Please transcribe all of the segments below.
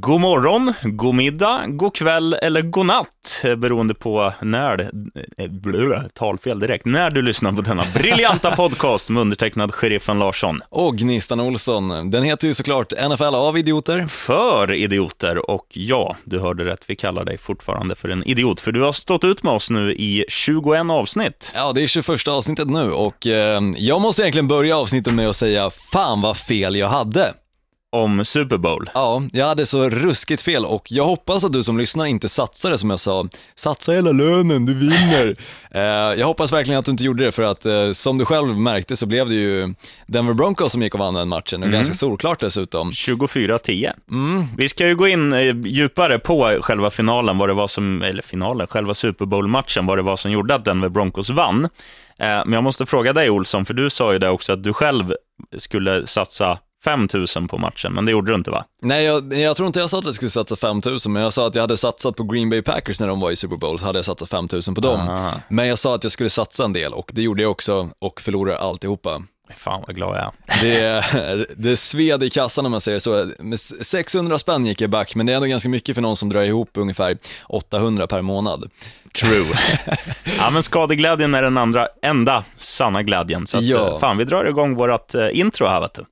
God morgon, god middag, god kväll eller god natt, eh, beroende på när, eh, blö, talfel direkt, när du lyssnar på denna briljanta podcast med undertecknad Sheriffen Larsson. Och Gnistan Olsson, den heter ju såklart NFL av idioter. För idioter, och ja, du hörde rätt, vi kallar dig fortfarande för en idiot, för du har stått ut med oss nu i 21 avsnitt. Ja, det är 21 avsnittet nu. Och eh, jag måste egentligen börja avsnittet med att säga, fan vad fel jag hade om Super Bowl. Ja, jag hade så ruskigt fel och jag hoppas att du som lyssnar inte satsade som jag sa, satsa hela lönen, du vinner. eh, jag hoppas verkligen att du inte gjorde det för att eh, som du själv märkte så blev det ju Denver Broncos som gick och vann den matchen, mm. ganska solklart dessutom. 24-10. Mm. Vi ska ju gå in eh, djupare på själva finalen, vad det var som, eller finalen, själva Super Bowl-matchen, vad det var som gjorde att Denver Broncos vann. Men jag måste fråga dig Olsson, för du sa ju det också att du själv skulle satsa 5 000 på matchen, men det gjorde du inte va? Nej, jag, jag tror inte jag sa att jag skulle satsa 5 000, men jag sa att jag hade satsat på Green Bay Packers när de var i Super Bowl, så hade jag satsat 5 000 på dem. Aha. Men jag sa att jag skulle satsa en del och det gjorde jag också och förlorade alltihopa. Fan vad glad jag är. Det, det sved i kassan om man säger så. 600 spänn gick jag back, men det är ändå ganska mycket för någon som drar ihop ungefär 800 per månad. True. ja, men skadeglädjen är den andra, enda sanna glädjen. Så att, ja. Eh, fan, vi drar igång vårt uh, intro här vet du.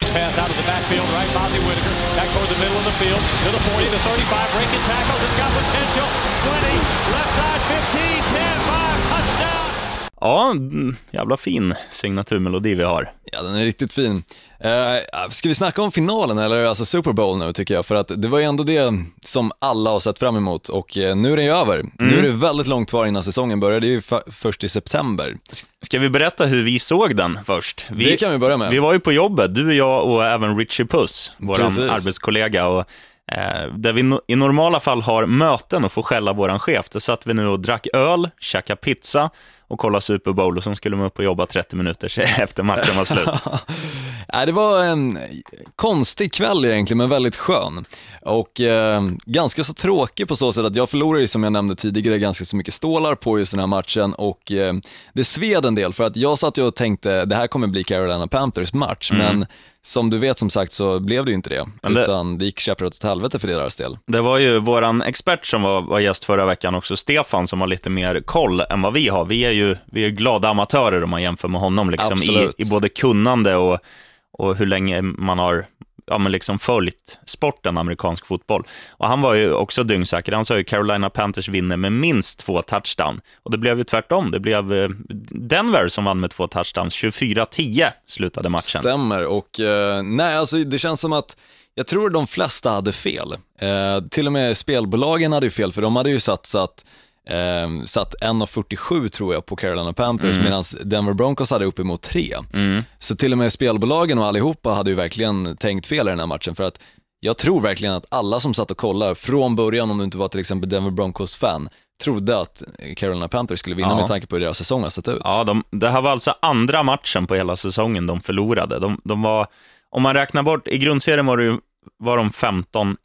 Pass out of the backfield, right? Bozzy Whitaker back toward the middle of the field to the 40, the 35, breaking tackles. It's got potential. 20, left side, 15, 10, 5, touchdown. Ja, mm, jävla fin signaturmelodi vi har. Ja, den är riktigt fin. Uh, ska vi snacka om finalen eller alltså Super Bowl nu tycker jag? För att det var ju ändå det som alla har sett fram emot och uh, nu är det ju över. Mm. Nu är det väldigt långt kvar innan säsongen börjar, det är ju först i september. Ska vi berätta hur vi såg den först? Vi, det kan vi börja med. Vi var ju på jobbet, du och jag och även Richie Puss, vår arbetskollega. Och Eh, där vi i normala fall har möten och får skälla vår chef. Där satt vi nu och drack öl, käkade pizza och kolla Super Bowl och så skulle man upp och jobba 30 minuter efter matchen var slut. Nej, det var en konstig kväll egentligen, men väldigt skön. Och eh, ganska så tråkig på så sätt att jag förlorade, som jag nämnde tidigare, ganska så mycket stålar på just den här matchen och eh, det sved en del för att jag satt ju och tänkte det här kommer bli Carolina Panthers match, mm. men som du vet som sagt så blev det ju inte det, det utan det gick käpprätt åt helvete för deras del. Det var ju våran expert som var, var gäst förra veckan också, Stefan, som har lite mer koll än vad vi har. Vi är ju vi är glada amatörer om man jämför med honom, liksom, i, i både kunnande och, och hur länge man har ja, men liksom följt sporten amerikansk fotboll. Och han var ju också dyngsäker. Han sa ju Carolina Panthers vinner med minst två touchdown. Och det blev ju tvärtom. Det blev eh, Denver som vann med två touchdowns. 24-10 slutade matchen. Stämmer, och eh, nej, alltså det känns som att jag tror de flesta hade fel. Eh, till och med spelbolagen hade ju fel, för de hade ju satsat Eh, satt 1,47 tror jag på Carolina Panthers mm. medan Denver Broncos hade uppemot 3. Mm. Så till och med spelbolagen och allihopa hade ju verkligen tänkt fel i den här matchen för att jag tror verkligen att alla som satt och kollade från början, om du inte var till exempel Denver Broncos-fan, trodde att Carolina Panthers skulle vinna ja. med tanke på hur deras säsong har sett ut. Ja, de, det här var alltså andra matchen på hela säsongen de förlorade. De, de var, om man räknar bort, i grundserien var, det, var de 15-1,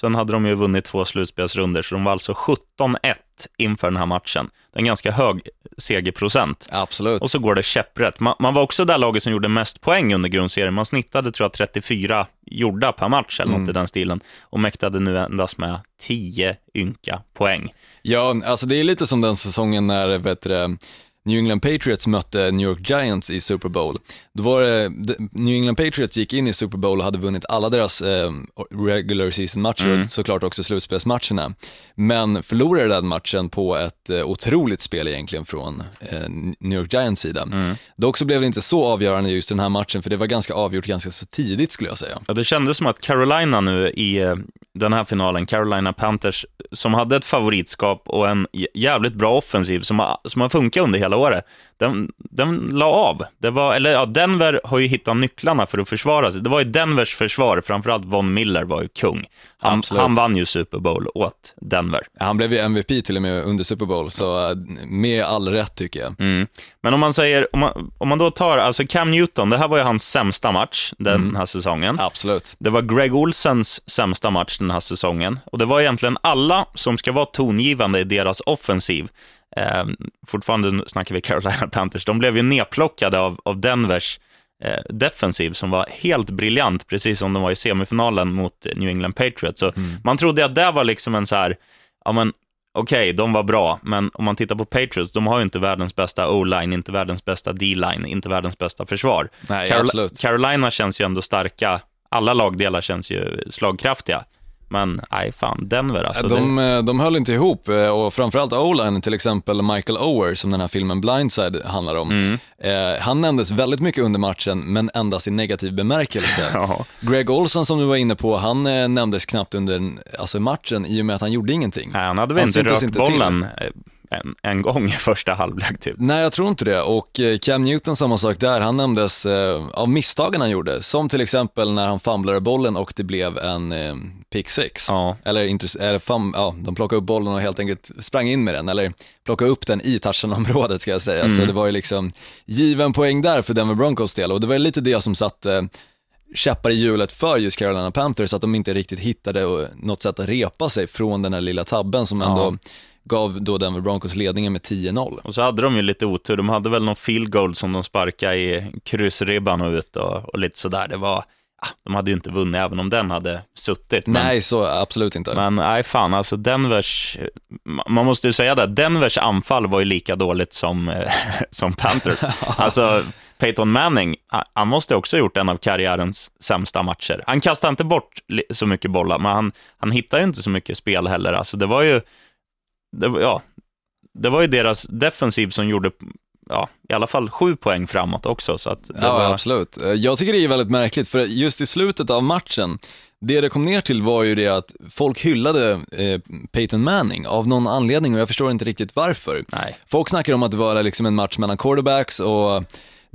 Sen hade de ju vunnit två slutspelsrunder, så de var alltså 17-1 inför den här matchen. Det är en ganska hög segerprocent. Absolut. Och så går det käpprätt. Man, man var också det laget som gjorde mest poäng under grundserien. Man snittade, tror jag, 34 gjorda per match eller mm. något i den stilen. Och mäktade nu endast med 10 ynka poäng. Ja, alltså det är lite som den säsongen när, vet du, New England Patriots mötte New York Giants i Super Bowl. Då var det, New England Patriots gick in i Super Bowl och hade vunnit alla deras eh, regular season-matcher mm. och såklart också slutspelsmatcherna. Men förlorade den matchen på ett eh, otroligt spel egentligen från eh, New York Giants sida. Mm. Dock så blev det inte så avgörande just den här matchen, för det var ganska avgjort ganska så tidigt skulle jag säga. Ja, det kändes som att Carolina nu i eh, den här finalen, Carolina Panthers, som hade ett favoritskap och en jävligt bra offensiv som har, som har funkat under hela året, den, den la av. Det var, eller ja, Denver har ju hittat nycklarna för att försvara sig. Det var ju Denvers försvar, framförallt Von Miller var ju kung. Han, han vann ju Super Bowl åt Denver. Han blev ju MVP till och med under Super Bowl, så med all rätt tycker jag. Mm. Men om man säger, om man, om man då tar, alltså Cam Newton, det här var ju hans sämsta match den mm. här säsongen. Absolut. Det var Greg Olsens sämsta match den här säsongen. Och det var egentligen alla som ska vara tongivande i deras offensiv. Eh, fortfarande snackar vi Carolina Panthers. De blev ju nedplockade av, av Denvers eh, defensiv som var helt briljant, precis som de var i semifinalen mot New England Patriots. Så mm. Man trodde att det var liksom en så här, ja men okej, okay, de var bra, men om man tittar på Patriots, de har ju inte världens bästa O-line, inte världens bästa D-line, inte världens bästa försvar. Nej, Carol Carolina känns ju ändå starka, alla lagdelar känns ju slagkraftiga. Men nej, fan, Denver alltså. De, det... de höll inte ihop eh, och framförallt o till exempel Michael Ower, som den här filmen Blindside handlar om. Mm. Eh, han nämndes väldigt mycket under matchen, men endast i negativ bemärkelse. ja. Greg Olson som du var inne på, han eh, nämndes knappt under alltså, matchen i och med att han gjorde ingenting. Nej, han hade väl inte rört bollen. Till en, en gång i första halvlek typ. Nej, jag tror inte det. Och eh, Cam Newton, samma sak där. Han nämndes eh, av misstagen han gjorde, som till exempel när han famlade bollen och det blev en eh, pick six. Ja. Eller, eller fam, ja, de plockade upp bollen och helt enkelt sprang in med den, eller plockade upp den i touchdown-området ska jag säga. Mm. Så det var ju liksom given poäng där för Denver Broncos del och det var lite det som satte eh, käppar i hjulet för just Carolina Panthers, att de inte riktigt hittade något sätt att repa sig från den här lilla tabben som ändå ja gav då Denver Broncos ledningen med 10-0. Och så hade de ju lite otur, de hade väl någon field goal som de sparkade i kryssribban och ut och, och lite sådär. Det var, ah, de hade ju inte vunnit även om den hade suttit. Men, nej, så absolut inte. Men nej, fan, alltså Denvers, man måste ju säga det, Denvers anfall var ju lika dåligt som, som Panthers. alltså, Peyton Manning, han måste också ha gjort en av karriärens sämsta matcher. Han kastade inte bort så mycket bollar, men han, han hittade ju inte så mycket spel heller. Alltså, det var ju det, ja, det var ju deras defensiv som gjorde ja, i alla fall sju poäng framåt också. Så att ja, var... absolut. Jag tycker det är väldigt märkligt, för just i slutet av matchen, det det kom ner till var ju det att folk hyllade eh, Peyton Manning av någon anledning och jag förstår inte riktigt varför. Nej. Folk snackar om att det var liksom en match mellan quarterbacks och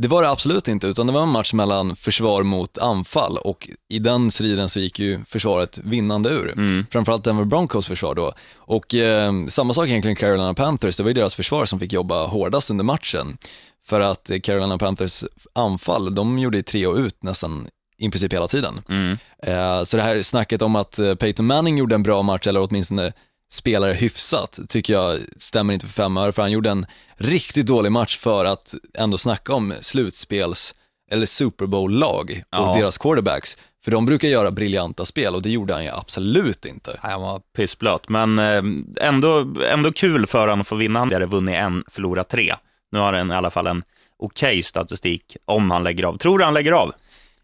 det var det absolut inte, utan det var en match mellan försvar mot anfall och i den striden så gick ju försvaret vinnande ur. Mm. Framförallt Denver Broncos försvar då. Och eh, samma sak egentligen Carolina Panthers, det var ju deras försvar som fick jobba hårdast under matchen. För att Carolina Panthers anfall, de gjorde tre och ut nästan i princip hela tiden. Mm. Eh, så det här snacket om att eh, Peyton Manning gjorde en bra match, eller åtminstone spelare hyfsat, tycker jag stämmer inte för fem öre, för han gjorde en riktigt dålig match för att ändå snacka om slutspels eller Super Bowl-lag och deras quarterbacks. För de brukar göra briljanta spel och det gjorde han ju absolut inte. Han var pissblöt, men eh, ändå, ändå kul för honom att få vinna. Han hade vunnit en, förlorat tre. Nu har han i alla fall en okej okay statistik om han lägger av. Tror du han lägger av?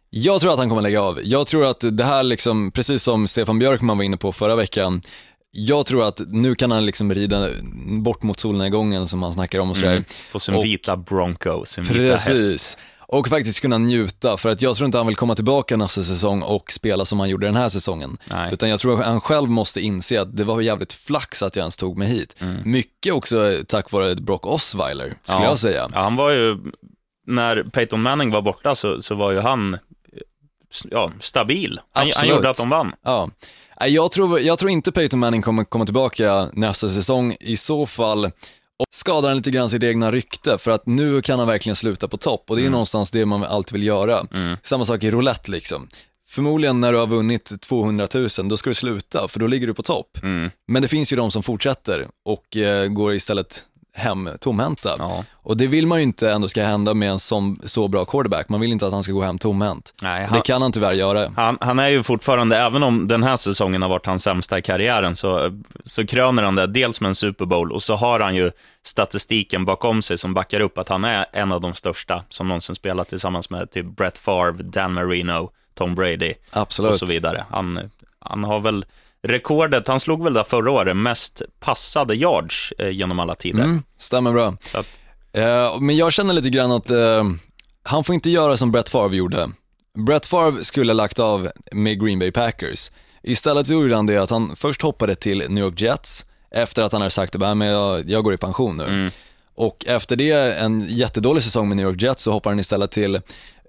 Jag tror att han kommer lägga av. Jag tror att det här, liksom, precis som Stefan Björkman var inne på förra veckan, jag tror att nu kan han liksom rida bort mot solnedgången som han snackar om och sådär. Mm, på sin och, vita Bronco, sin vita precis. häst. Och faktiskt kunna njuta, för att jag tror inte han vill komma tillbaka nästa säsong och spela som han gjorde den här säsongen. Nej. Utan jag tror att han själv måste inse att det var jävligt flax att jag ens tog mig hit. Mm. Mycket också tack vare Brock Osweiler, skulle ja. jag säga. Ja, han var ju, när Peyton Manning var borta så, så var ju han ja, stabil. Han, han gjorde att de vann. Ja. Jag tror, jag tror inte Peyton Manning kommer komma tillbaka nästa säsong. I så fall skadar han lite grann sitt egna rykte för att nu kan han verkligen sluta på topp och det är mm. någonstans det man alltid vill göra. Mm. Samma sak i roulette liksom. Förmodligen när du har vunnit 200 000, då ska du sluta för då ligger du på topp. Mm. Men det finns ju de som fortsätter och eh, går istället hem tomhänta. Ja. Och det vill man ju inte ändå ska hända med en som, så bra quarterback. Man vill inte att han ska gå hem tomhänt. Nej, han, det kan han tyvärr göra. Han, han, är ju fortfarande, även om den här säsongen har varit hans sämsta i karriären, så, så kröner han det dels med en Super Bowl och så har han ju statistiken bakom sig som backar upp att han är en av de största som någonsin spelat tillsammans med typ Brett Favre, Dan Marino, Tom Brady Absolut. och så vidare. Han, han har väl rekordet, han slog väl där förra året, mest passade yards eh, genom alla tider. Mm, stämmer bra. Att... Eh, men jag känner lite grann att eh, han får inte göra som Brett Favre gjorde. Brett Favre skulle ha lagt av med Green Bay Packers. Istället gjorde han det att han först hoppade till New York Jets, efter att han hade sagt att jag, jag går i pension nu. Mm. Och efter det, en jättedålig säsong med New York Jets, så hoppar han istället till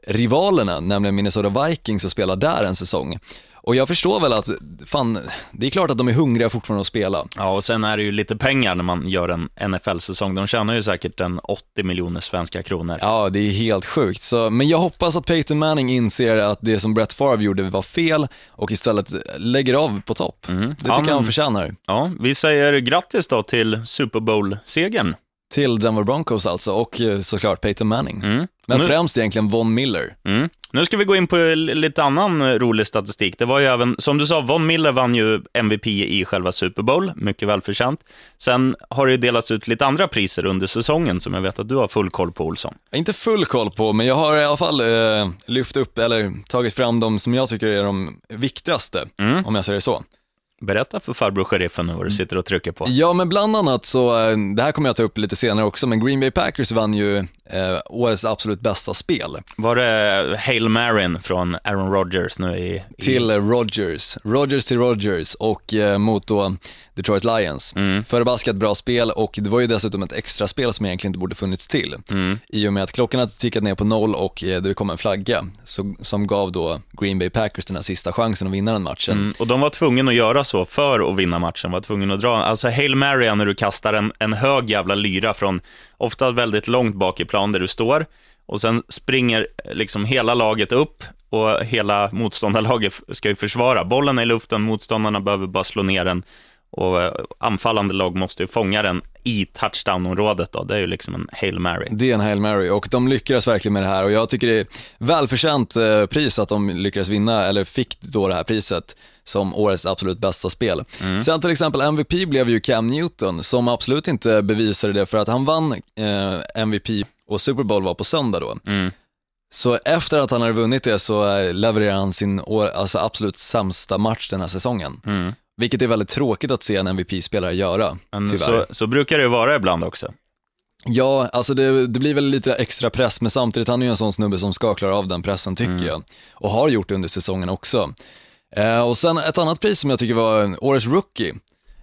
rivalerna, nämligen Minnesota Vikings och spelar där en säsong. Och jag förstår väl att, fan, det är klart att de är hungriga fortfarande att spela. Ja, och sen är det ju lite pengar när man gör en NFL-säsong. De tjänar ju säkert en 80 miljoner svenska kronor. Ja, det är helt sjukt. Så, men jag hoppas att Peyton Manning inser att det som Brett Favre gjorde var fel och istället lägger av på topp. Mm. Det tycker ja, men, jag han förtjänar. Ja, vi säger grattis då till Super Bowl-segern till Denver Broncos alltså, och eh, såklart Peyton Manning. Mm. Men nu... främst egentligen Von Miller. Mm. Nu ska vi gå in på lite annan rolig statistik. Det var ju även, som du sa, Von Miller vann ju MVP i själva Super Bowl, mycket välförtjänt. Sen har det ju delats ut lite andra priser under säsongen som jag vet att du har full koll på, Olsson. Inte full koll på, men jag har i alla fall eh, lyft upp, eller tagit fram de som jag tycker är de viktigaste, mm. om jag säger så. Berätta för farbror sheriffen vad du sitter och trycker på. Ja, men bland annat så, eh, det här kommer jag ta upp lite senare också, men Green Bay Packers vann ju eh, årets absolut bästa spel. Var det Hail Marin från Aaron Rodgers nu i... i... Till Rodgers, Rodgers till Rodgers och eh, mot då Detroit Lions. Mm. Förbaskat bra spel och det var ju dessutom ett extra spel som egentligen inte borde funnits till. Mm. I och med att klockan hade tickat ner på noll och eh, det kom en flagga så, som gav då Green Bay Packers den här sista chansen att vinna den matchen. Mm. Och de var tvungna att göra så för att vinna matchen, var tvungen att dra, alltså Hail Mary när du kastar en, en hög jävla lyra från, ofta väldigt långt bak i plan där du står, och sen springer liksom hela laget upp och hela motståndarlaget ska ju försvara. Bollen är i luften, motståndarna behöver bara slå ner den och eh, anfallande lag måste ju fånga den i touchdown-området då. Det är ju liksom en Hail Mary. Det är en Hail Mary och de lyckades verkligen med det här och jag tycker det är välförtjänt eh, pris att de lyckades vinna, eller fick då det här priset som årets absolut bästa spel. Mm. Sen till exempel MVP blev ju Cam Newton som absolut inte bevisade det för att han vann eh, MVP och Super Bowl var på söndag då. Mm. Så efter att han hade vunnit det så eh, levererade han sin år, alltså absolut sämsta match den här säsongen. Mm. Vilket är väldigt tråkigt att se en MVP-spelare göra, Men så, så, brukar det vara ibland också. Ja, alltså det, det, blir väl lite extra press, men samtidigt han är ju en sån snubbe som ska klara av den pressen tycker mm. jag. Och har gjort det under säsongen också. Eh, och sen ett annat pris som jag tycker var årets rookie,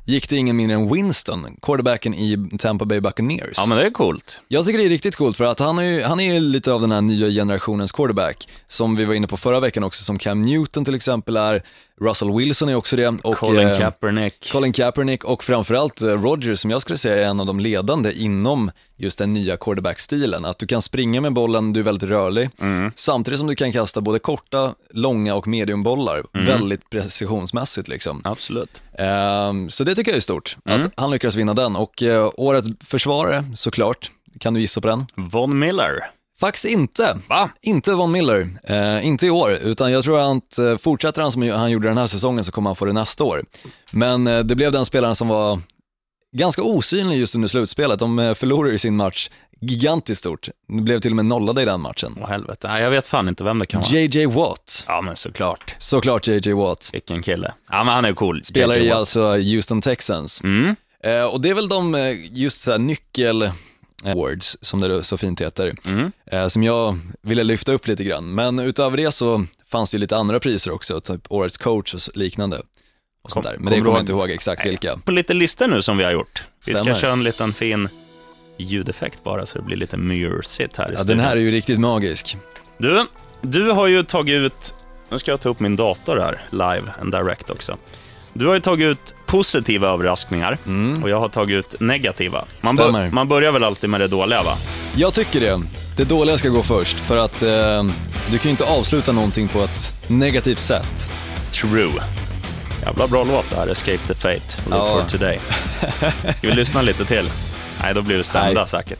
gick det ingen mindre än Winston, quarterbacken i Tampa Bay Buccaneers. Ja men det är coolt. Jag tycker det är riktigt coolt för att han är ju, han är ju lite av den här nya generationens quarterback, som vi var inne på förra veckan också, som Cam Newton till exempel är, Russell Wilson är också det. Och, Colin eh, Kaepernick. Colin Kaepernick och framförallt eh, Rodgers som jag skulle säga är en av de ledande inom just den nya quarterback-stilen. Att du kan springa med bollen, du är väldigt rörlig, mm. samtidigt som du kan kasta både korta, långa och mediumbollar, mm. väldigt precisionsmässigt liksom. Absolut. Um, så det tycker jag är stort, mm. att han lyckas vinna den. Och uh, årets försvarare, såklart, kan du gissa på den? Von Miller. Faktiskt inte. Va? Inte Von Miller. Eh, inte i år, utan jag tror att eh, fortsätter han som han gjorde den här säsongen så kommer han få det nästa år. Men eh, det blev den spelaren som var ganska osynlig just under slutspelet. De eh, förlorade sin match gigantiskt stort. Det blev till och med nollade i den matchen. Åh helvete, Nej, jag vet fan inte vem det kan vara. JJ Watt. Ja men såklart. Såklart JJ Watt. Vilken kille. Ja men han är cool. Spelar i alltså Houston Texans. Mm. Eh, och det är väl de eh, just så nyckel Awards, som det så fint heter, mm. eh, som jag ville lyfta upp lite grann. Men utöver det så fanns det ju lite andra priser också, typ Årets coach och liknande. Och sånt där. Men det kommer jag inte ihåg exakt nej, vilka. På lite listor nu som vi har gjort. Vi Stämmer. ska köra en liten fin ljudeffekt bara så det blir lite mysigt här i Ja, den här är ju riktigt magisk. Du, du har ju tagit ut, nu ska jag ta upp min dator här, live and direct också. Du har ju tagit ut positiva överraskningar mm. och jag har tagit ut negativa. Man, bör, man börjar väl alltid med det dåliga va? Jag tycker det. Det dåliga ska gå först för att eh, du kan ju inte avsluta någonting på ett negativt sätt. True. Jävla bra låt det här, Escape the Fate, Live ja. for Today. Ska vi lyssna lite till? Nej, då blir vi stämda säkert.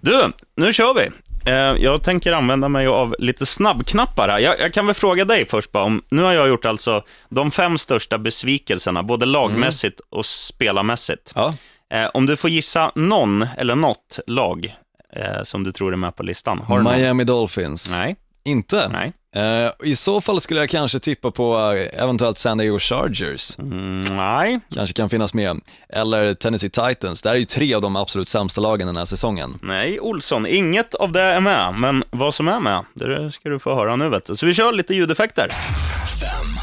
Du, nu kör vi. Eh, jag tänker använda mig av lite snabbknappar här. Jag, jag, kan väl fråga dig först bara om, nu har jag gjort alltså de fem största besvikelserna, både lagmässigt mm. och spelarmässigt. Ja. Eh, om du får gissa någon eller något lag eh, som du tror är med på listan. Har Miami Dolphins. Nej. Inte? Nej. Uh, I så fall skulle jag kanske tippa på uh, eventuellt San Diego Chargers. Mm, nej. Kanske kan finnas med. Eller Tennessee Titans. Det här är ju tre av de absolut sämsta lagen den här säsongen. Nej, Olsson, inget av det är med. Men vad som är med, det ska du få höra nu vet du. Så vi kör lite ljudeffekter. Fem.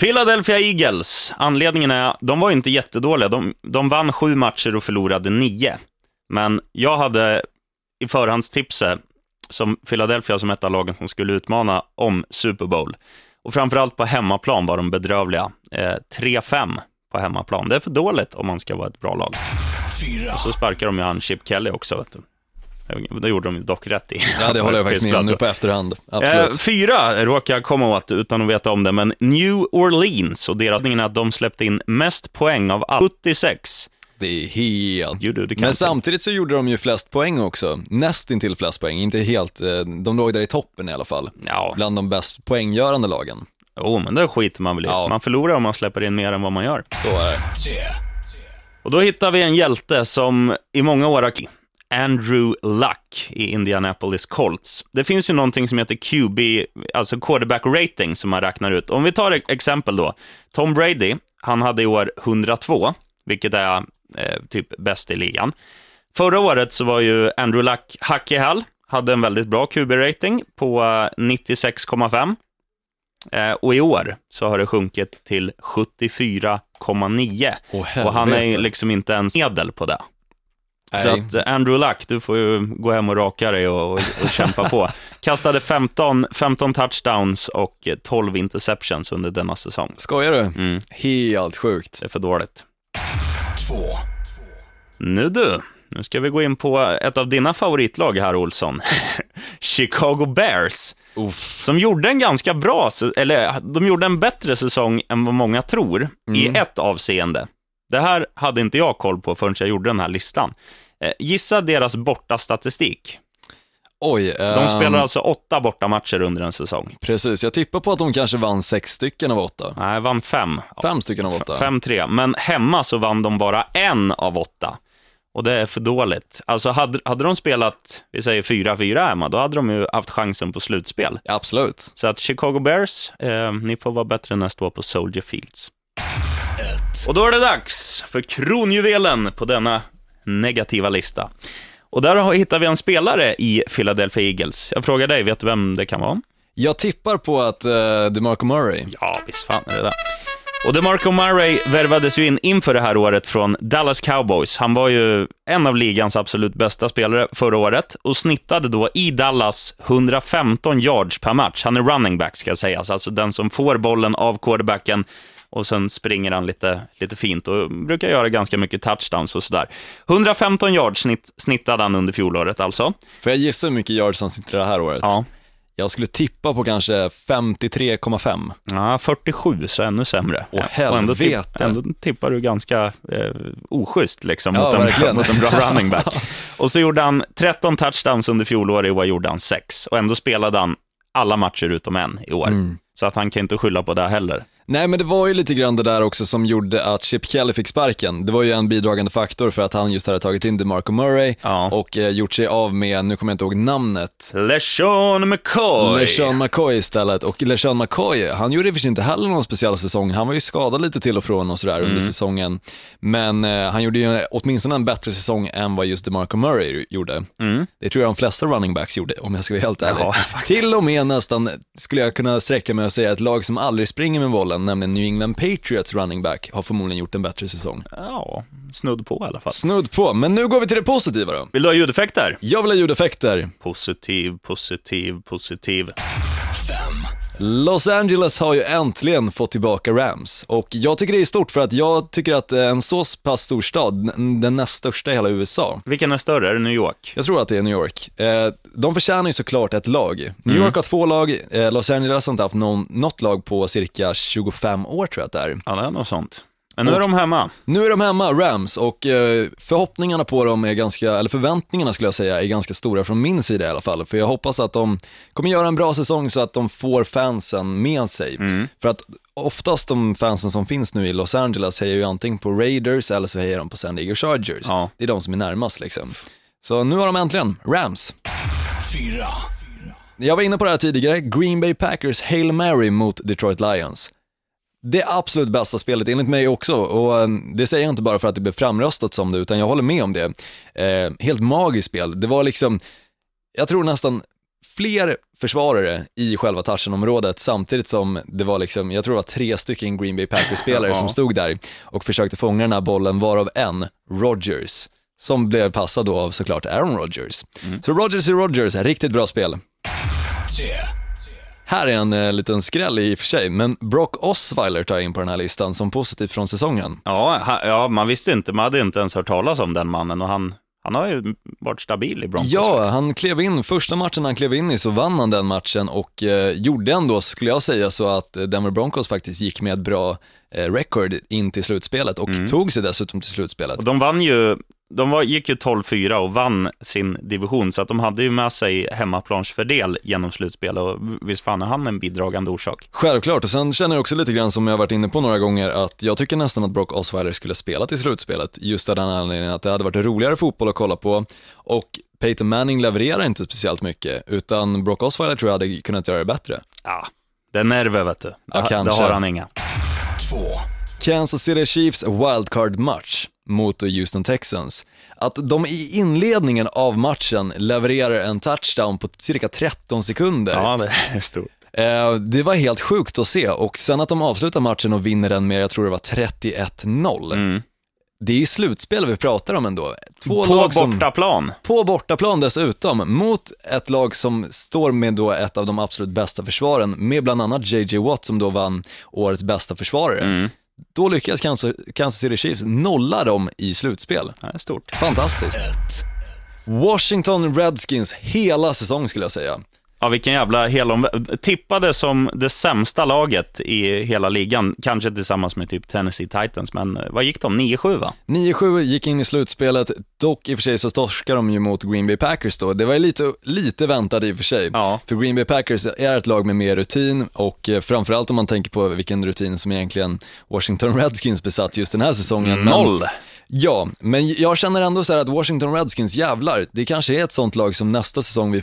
Philadelphia Eagles. Anledningen är, de var inte jättedåliga. De, de vann sju matcher och förlorade nio. Men jag hade i förhandstipset som Philadelphia som ett av lagen som skulle utmana om Super Bowl. Och framförallt på hemmaplan var de bedrövliga. Eh, 3-5 på hemmaplan. Det är för dåligt om man ska vara ett bra lag. Fyra. Och så sparkar de ju han Chip Kelly också, vet du. Det gjorde de dock rätt i. Ja, det håller jag faktiskt med om nu på efterhand. Absolut. Eh, fyra råkar jag komma åt utan att veta om det, men New Orleans och deras är att de släppte in mest poäng av alla, 76. Det är helt... Jo, du, det Men samtidigt så gjorde de ju flest poäng också, nästintill flest poäng, inte helt, eh, de låg där i toppen i alla fall. Ja. Bland de bäst poänggörande lagen. Jo, men det skiter man väl i. Ja. Man förlorar om man släpper in mer än vad man gör. Så är det. Och då hittar vi en hjälte som i många år har Andrew Luck i Indianapolis Colts. Det finns ju någonting som heter QB, alltså quarterback rating, som man räknar ut. Om vi tar ett exempel då. Tom Brady, han hade i år 102, vilket är eh, typ bäst i ligan. Förra året så var ju Andrew Luck hack i häl, hade en väldigt bra QB-rating på 96,5. Eh, och i år så har det sjunkit till 74,9. Oh, och han är liksom inte ens medel på det. Nej. Så att eh, Andrew Luck, du får ju gå hem och raka dig och, och, och kämpa på. Kastade 15, 15 touchdowns och 12 interceptions under denna säsong. Skojar du? Mm. Helt sjukt. Det är för dåligt. Nu du, nu ska vi gå in på ett av dina favoritlag här, Olsson. Chicago Bears. Uff. Som gjorde en ganska bra, eller de gjorde en bättre säsong än vad många tror, mm. i ett avseende. Det här hade inte jag koll på förrän jag gjorde den här listan. Eh, gissa deras bortastatistik. Oj. De um... spelar alltså åtta bortamatcher under en säsong. Precis, jag tippar på att de kanske vann sex stycken av åtta. Nej, vann fem. Fem stycken av åtta? Fem, tre. Men hemma så vann de bara en av åtta. Och det är för dåligt. Alltså hade, hade de spelat, vi säger 4-4 hemma, då hade de ju haft chansen på slutspel. Absolut. Så att Chicago Bears, eh, ni får vara bättre nästa år på Soldier Fields. Och då är det dags för kronjuvelen på denna negativa lista. Och där hittar vi en spelare i Philadelphia Eagles. Jag frågar dig, vet du vem det kan vara? Jag tippar på att uh, DeMarco Murray. Ja, visst fan är det där. Och DeMarco Murray värvades ju in inför det här året från Dallas Cowboys. Han var ju en av ligans absolut bästa spelare förra året och snittade då i Dallas 115 yards per match. Han är running back ska sägas, alltså den som får bollen av quarterbacken och sen springer han lite, lite fint och brukar göra ganska mycket touchdowns och sådär. 115 yards snitt, snittade han under fjolåret alltså. Får jag gissa hur mycket yards han snittar det här året? Ja. Jag skulle tippa på kanske 53,5. Ja, 47, så ännu sämre. Åh helvete. Och ändå, tipp, ändå tippar du ganska eh, oschysst liksom, ja, mot, en bra, mot en bra running back. och så gjorde han 13 touchdowns under fjolåret, i år gjorde han 6. Och ändå spelade han alla matcher utom en i år. Mm. Så att han kan inte skylla på det heller. Nej, men det var ju lite grann det där också som gjorde att Chip Kelly fick sparken. Det var ju en bidragande faktor för att han just hade tagit in DeMarco Murray ja. och eh, gjort sig av med, nu kommer jag inte ihåg namnet. LeSean McCoy. LeSean McCoy istället. Och LeSean McCoy, han gjorde i och för sig inte heller någon speciell säsong. Han var ju skadad lite till och från och sådär mm. under säsongen. Men eh, han gjorde ju åtminstone en bättre säsong än vad just DeMarco Murray gjorde. Mm. Det tror jag de flesta running backs gjorde, om jag ska vara helt ärlig. Ja, till och med nästan, skulle jag kunna sträcka mig och säga, ett lag som aldrig springer med bollen, nämligen New England Patriots running back, har förmodligen gjort en bättre säsong. Ja, snudd på i alla fall. Snudd på, men nu går vi till det positiva då. Vill du ha ljudeffekter? Jag vill ha ljudeffekter. Positiv, positiv, positiv. Los Angeles har ju äntligen fått tillbaka Rams och jag tycker det är stort för att jag tycker att en så pass stor stad, den näst största i hela USA. Vilken är större? Är det New York? Jag tror att det är New York. Eh, de förtjänar ju såklart ett lag. New mm. York har två lag, eh, Los Angeles har inte haft någon, något lag på cirka 25 år tror jag att det är. Ja, det är något sånt. Men nu är de hemma. Nu är de hemma, Rams, och eh, förhoppningarna på dem är ganska, eller förväntningarna skulle jag säga, är ganska stora från min sida i alla fall. För jag hoppas att de kommer göra en bra säsong så att de får fansen med sig. Mm. För att oftast de fansen som finns nu i Los Angeles hejar ju antingen på Raiders eller så hejar de på San Diego Chargers. Ja. Det är de som är närmast liksom. Så nu har de äntligen Rams. Fyra. Jag var inne på det här tidigare, Green Bay Packers Hail Mary mot Detroit Lions det absolut bästa spelet enligt mig också och eh, det säger jag inte bara för att det blev framröstat som det utan jag håller med om det. Eh, helt magiskt spel. Det var liksom, jag tror nästan fler försvarare i själva touchenområdet samtidigt som det var liksom, jag tror det var tre stycken Green Bay Packers-spelare som stod där och försökte fånga den här bollen varav en, Rodgers, som blev passad då av såklart Aaron Rodgers. Mm. Så Rodgers i Rodgers, riktigt bra spel. Tre. Här är en eh, liten skräll i och för sig, men Brock Osweiler tar jag in på den här listan som positivt från säsongen. Ja, ha, ja, man visste inte, man hade inte ens hört talas om den mannen och han, han har ju varit stabil i Broncos. Ja, han klev in, första matchen han klev in i så vann han den matchen och eh, gjorde ändå, skulle jag säga, så att Denver Broncos faktiskt gick med ett bra record in till slutspelet och mm. tog sig dessutom till slutspelet. Och de vann ju de var, gick ju 12-4 och vann sin division, så att de hade ju med sig hemmaplansfördel genom slutspel och visst fan är han en bidragande orsak. Självklart, och sen känner jag också lite grann som jag varit inne på några gånger att jag tycker nästan att Brock Osweiler skulle spela till slutspelet, just av den anledningen att det hade varit roligare fotboll att kolla på och Peyton Manning levererar inte speciellt mycket, utan Brock Osweiler tror jag hade kunnat göra det bättre. Ja, det är nerver vet du. Ja, det har han inga. Kansas City Chiefs wildcard-match mot Houston Texans. Att de i inledningen av matchen levererar en touchdown på cirka 13 sekunder. Ja, det är stort. Eh, det var helt sjukt att se och sen att de avslutar matchen och vinner den med, jag tror det var 31-0. Mm. Det är slutspel vi pratar om ändå. Två på lag som, bortaplan. På bortaplan dessutom, mot ett lag som står med då ett av de absolut bästa försvaren, med bland annat JJ Watt som då vann årets bästa försvarare. Mm. Då lyckas Kansas, Kansas City Chiefs nolla dem i slutspel. Det är stort. Fantastiskt. Washington Redskins hela säsong skulle jag säga. Ja, vilken jävla helom... Tippade som det sämsta laget i hela ligan, kanske tillsammans med typ Tennessee Titans, men eh, vad gick de? 9-7 va? 9-7 gick in i slutspelet, dock i och för sig så torskar de ju mot Green Bay Packers då. Det var ju lite, lite väntat i och för sig, ja. för Green Bay Packers är ett lag med mer rutin och eh, framförallt om man tänker på vilken rutin som egentligen Washington Redskins besatt just den här säsongen. Noll! Ja, men jag känner ändå så att Washington Redskins, jävlar, det kanske är ett sånt lag som nästa säsong vi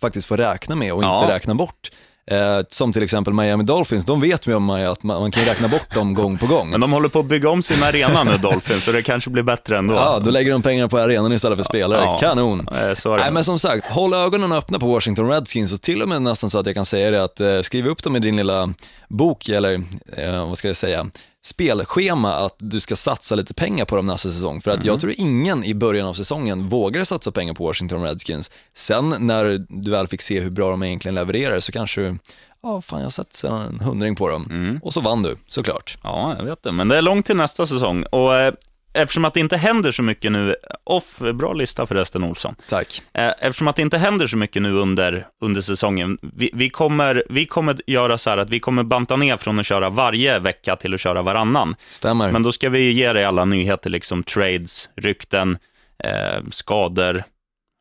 faktiskt får räkna med och ja. inte räkna bort. Eh, som till exempel Miami Dolphins, de vet ju om att man, man, kan räkna bort dem gång på gång. Men de håller på att bygga om sin arena nu, Dolphins, så det kanske blir bättre ändå. Ja, då lägger de pengarna på arenan istället för spelare. Ja, Kanon! Eh, Nej, men som sagt, håll ögonen öppna på Washington Redskins och till och med nästan så att jag kan säga det att eh, skriv upp dem i din lilla bok, eller eh, vad ska jag säga, spelschema att du ska satsa lite pengar på dem nästa säsong. För att mm. jag tror ingen i början av säsongen vågade satsa pengar på Washington Redskins. Sen när du väl fick se hur bra de egentligen levererar så kanske du, ja fan jag har sett en hundring på dem. Mm. Och så vann du, såklart. Ja, jag vet det. Men det är långt till nästa säsong. Och eh, eftersom att det inte händer så mycket nu, off, bra lista förresten Olsson. Tack. Eh, eftersom att det inte händer så mycket nu under, under säsongen, vi, vi, kommer, vi kommer göra så här att vi kommer banta ner från att köra varje vecka till att köra varannan. Stämmer. Men då ska vi ge dig alla nyheter, liksom trades, rykten, eh, skador,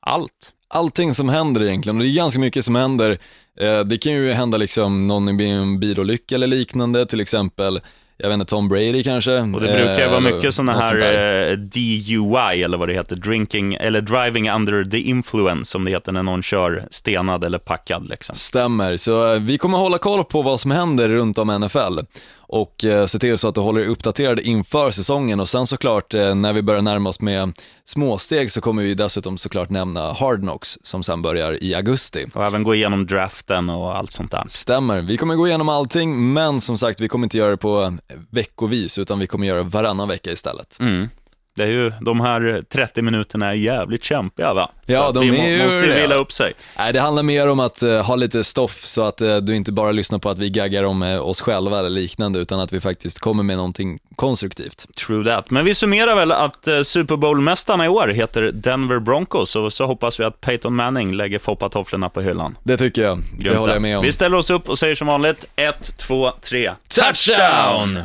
allt. Allting som händer egentligen, och det är ganska mycket som händer. Eh, det kan ju hända liksom någon i en bilolycka eller liknande, till exempel jag vet inte, Tom Brady kanske. Och det brukar vara eh, mycket sådana här eh, DUI, eller vad det heter, drinking, eller driving under the influence, som det heter när någon kör stenad eller packad. Liksom. Stämmer, så eh, vi kommer hålla koll på vad som händer runt om NFL och eh, se till så att du håller dig uppdaterad inför säsongen och sen såklart eh, när vi börjar närma oss med småsteg så kommer vi dessutom såklart nämna Hard Knocks som sen börjar i augusti. Och även gå igenom draften och allt sånt där. Stämmer, vi kommer gå igenom allting men som sagt vi kommer inte göra det på veckovis utan vi kommer göra det varannan vecka istället. Mm. Det är ju, de här 30 minuterna är jävligt kämpiga va? Ja, så de vi må, måste ju vila upp sig. Nej, det handlar mer om att uh, ha lite stoff så att uh, du inte bara lyssnar på att vi gaggar om uh, oss själva eller liknande, utan att vi faktiskt kommer med någonting konstruktivt. True that. Men vi summerar väl att Super Bowl-mästarna i år heter Denver Broncos och så hoppas vi att Peyton Manning lägger foppatofflorna på hyllan. Det tycker jag. Det håller jag med om. Vi ställer oss upp och säger som vanligt 1, 2, 3. Touchdown!